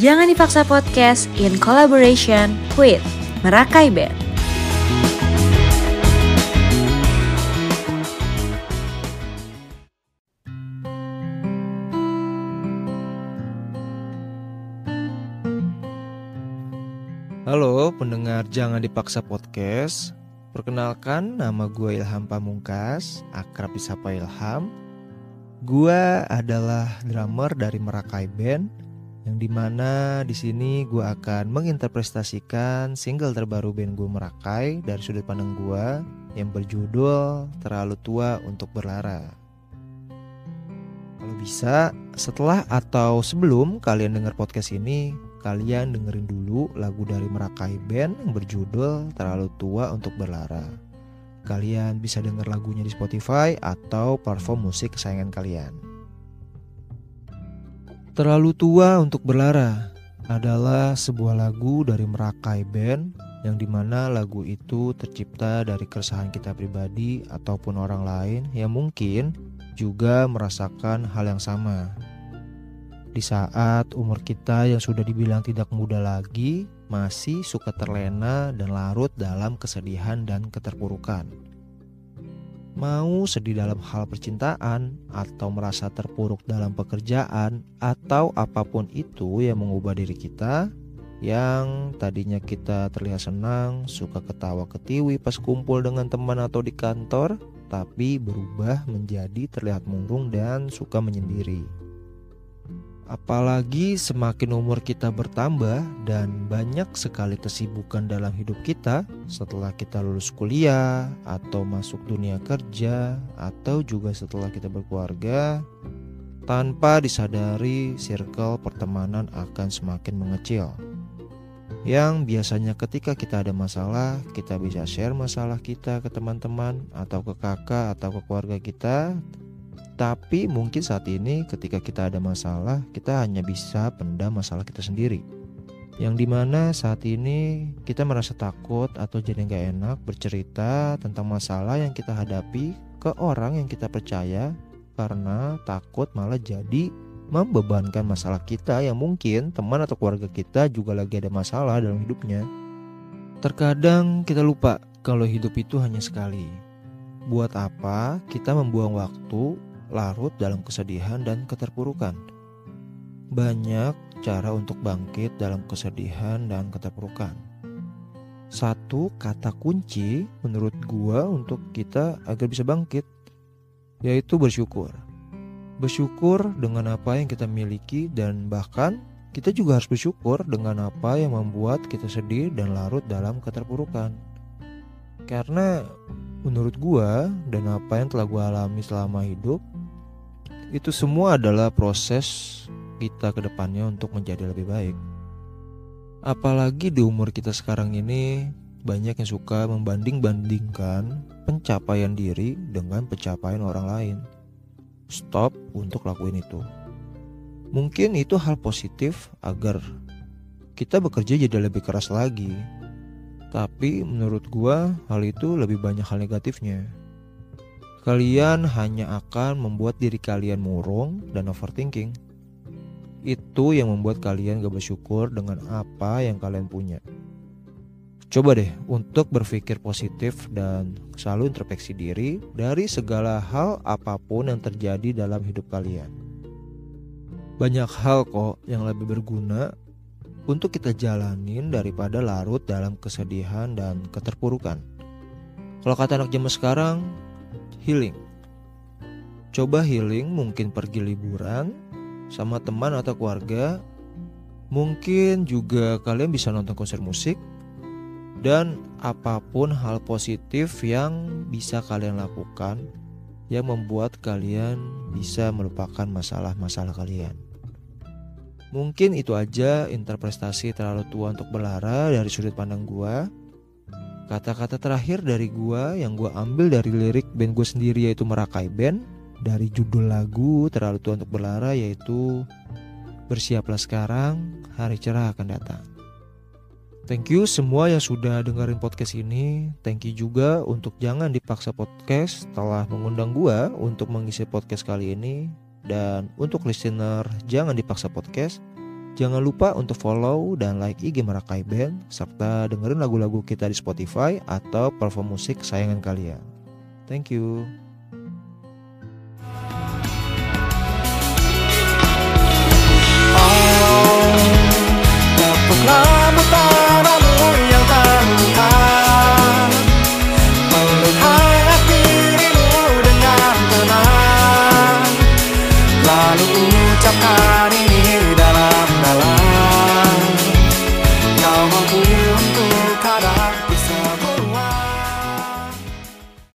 Jangan Dipaksa Podcast in collaboration with Merakai Band. Halo pendengar Jangan Dipaksa Podcast. Perkenalkan nama gue Ilham Pamungkas Akrab disapa Ilham. Gue adalah drummer dari Merakai Band Yang di mana di sini gue akan menginterpretasikan single terbaru band gue Merakai Dari sudut pandang gue yang berjudul Terlalu Tua Untuk Berlara Kalau bisa setelah atau sebelum kalian dengar podcast ini kalian dengerin dulu lagu dari Merakai Band yang berjudul Terlalu Tua Untuk Berlara. Kalian bisa denger lagunya di Spotify atau platform musik kesayangan kalian. Terlalu Tua Untuk Berlara adalah sebuah lagu dari Merakai Band yang di mana lagu itu tercipta dari keresahan kita pribadi ataupun orang lain yang mungkin juga merasakan hal yang sama di saat umur kita yang sudah dibilang tidak muda lagi, masih suka terlena dan larut dalam kesedihan dan keterpurukan. Mau sedih dalam hal percintaan, atau merasa terpuruk dalam pekerjaan, atau apa pun itu yang mengubah diri kita, yang tadinya kita terlihat senang, suka ketawa ketiwi pas kumpul dengan teman atau di kantor, tapi berubah menjadi terlihat murung dan suka menyendiri. Apalagi semakin umur kita bertambah dan banyak sekali kesibukan dalam hidup kita setelah kita lulus kuliah atau masuk dunia kerja atau juga setelah kita berkeluarga tanpa disadari circle pertemanan akan semakin mengecil. Yang biasanya ketika kita ada masalah, kita bisa share masalah kita ke teman-teman atau ke kakak atau ke keluarga kita tapi mungkin saat ini ketika kita ada masalah, kita hanya bisa pendam masalah kita sendiri. Yang di mana saat ini kita merasa takut atau jadi nggak enak bercerita tentang masalah yang kita hadapi ke orang yang kita percaya karena takut malah jadi membebankan masalah kita yang mungkin teman atau keluarga kita juga lagi ada masalah dalam hidupnya. Terkadang kita lupa kalau hidup itu hanya sekali. Buat apa kita membuang waktu larut dalam kesedihan dan keterpurukan. Banyak cara untuk bangkit dalam kesedihan dan keterpurukan. Satu kata kunci menurut gua untuk kita agar bisa bangkit yaitu bersyukur. Bersyukur dengan apa yang kita miliki dan bahkan kita juga harus bersyukur dengan apa yang membuat kita sedih dan larut dalam keterpurukan. Karena menurut gua dan apa yang telah gua alami selama hidup itu semua adalah proses kita ke depannya untuk menjadi lebih baik. Apalagi di umur kita sekarang ini banyak yang suka membanding-bandingkan pencapaian diri dengan pencapaian orang lain. Stop untuk lakuin itu. Mungkin itu hal positif agar kita bekerja jadi lebih keras lagi. Tapi menurut gua hal itu lebih banyak hal negatifnya kalian hanya akan membuat diri kalian murung dan overthinking. Itu yang membuat kalian gak bersyukur dengan apa yang kalian punya. Coba deh untuk berpikir positif dan selalu introspeksi diri dari segala hal apa pun yang terjadi dalam hidup kalian. Banyak hal kok yang lebih berguna untuk kita jalanin daripada larut dalam kesedihan dan keterpurukan. Kalau kata anak zaman sekarang, healing. Coba healing mungkin pergi liburan sama teman atau keluarga. Mungkin juga kalian bisa nonton konser musik dan apa pun hal positif yang bisa kalian lakukan yang membuat kalian bisa melupakan masalah-masalah kalian. Mungkin itu aja interpretasi terlalu tua untuk berlara dari sudut pandang gua. Kata-kata terakhir dari gua yang gua ambil dari lirik band gue sendiri yaitu Merakai Band dari judul lagu Terlalu Tua Untuk Berlara yaitu Bersiaplah sekarang, hari cerah akan datang. Thank you semua yang sudah dengerin podcast ini. Thank you juga untuk jangan dipaksa podcast telah mengundang gua untuk mengisi podcast kali ini dan untuk listener jangan dipaksa podcast Jangan lupa untuk follow dan like IG Merakai Band serta dengerin lagu-lagu kita di Spotify atau platform musik kesayangan kalian. Thank you. Tepuklah dengan tenang Lalu ucapkan ini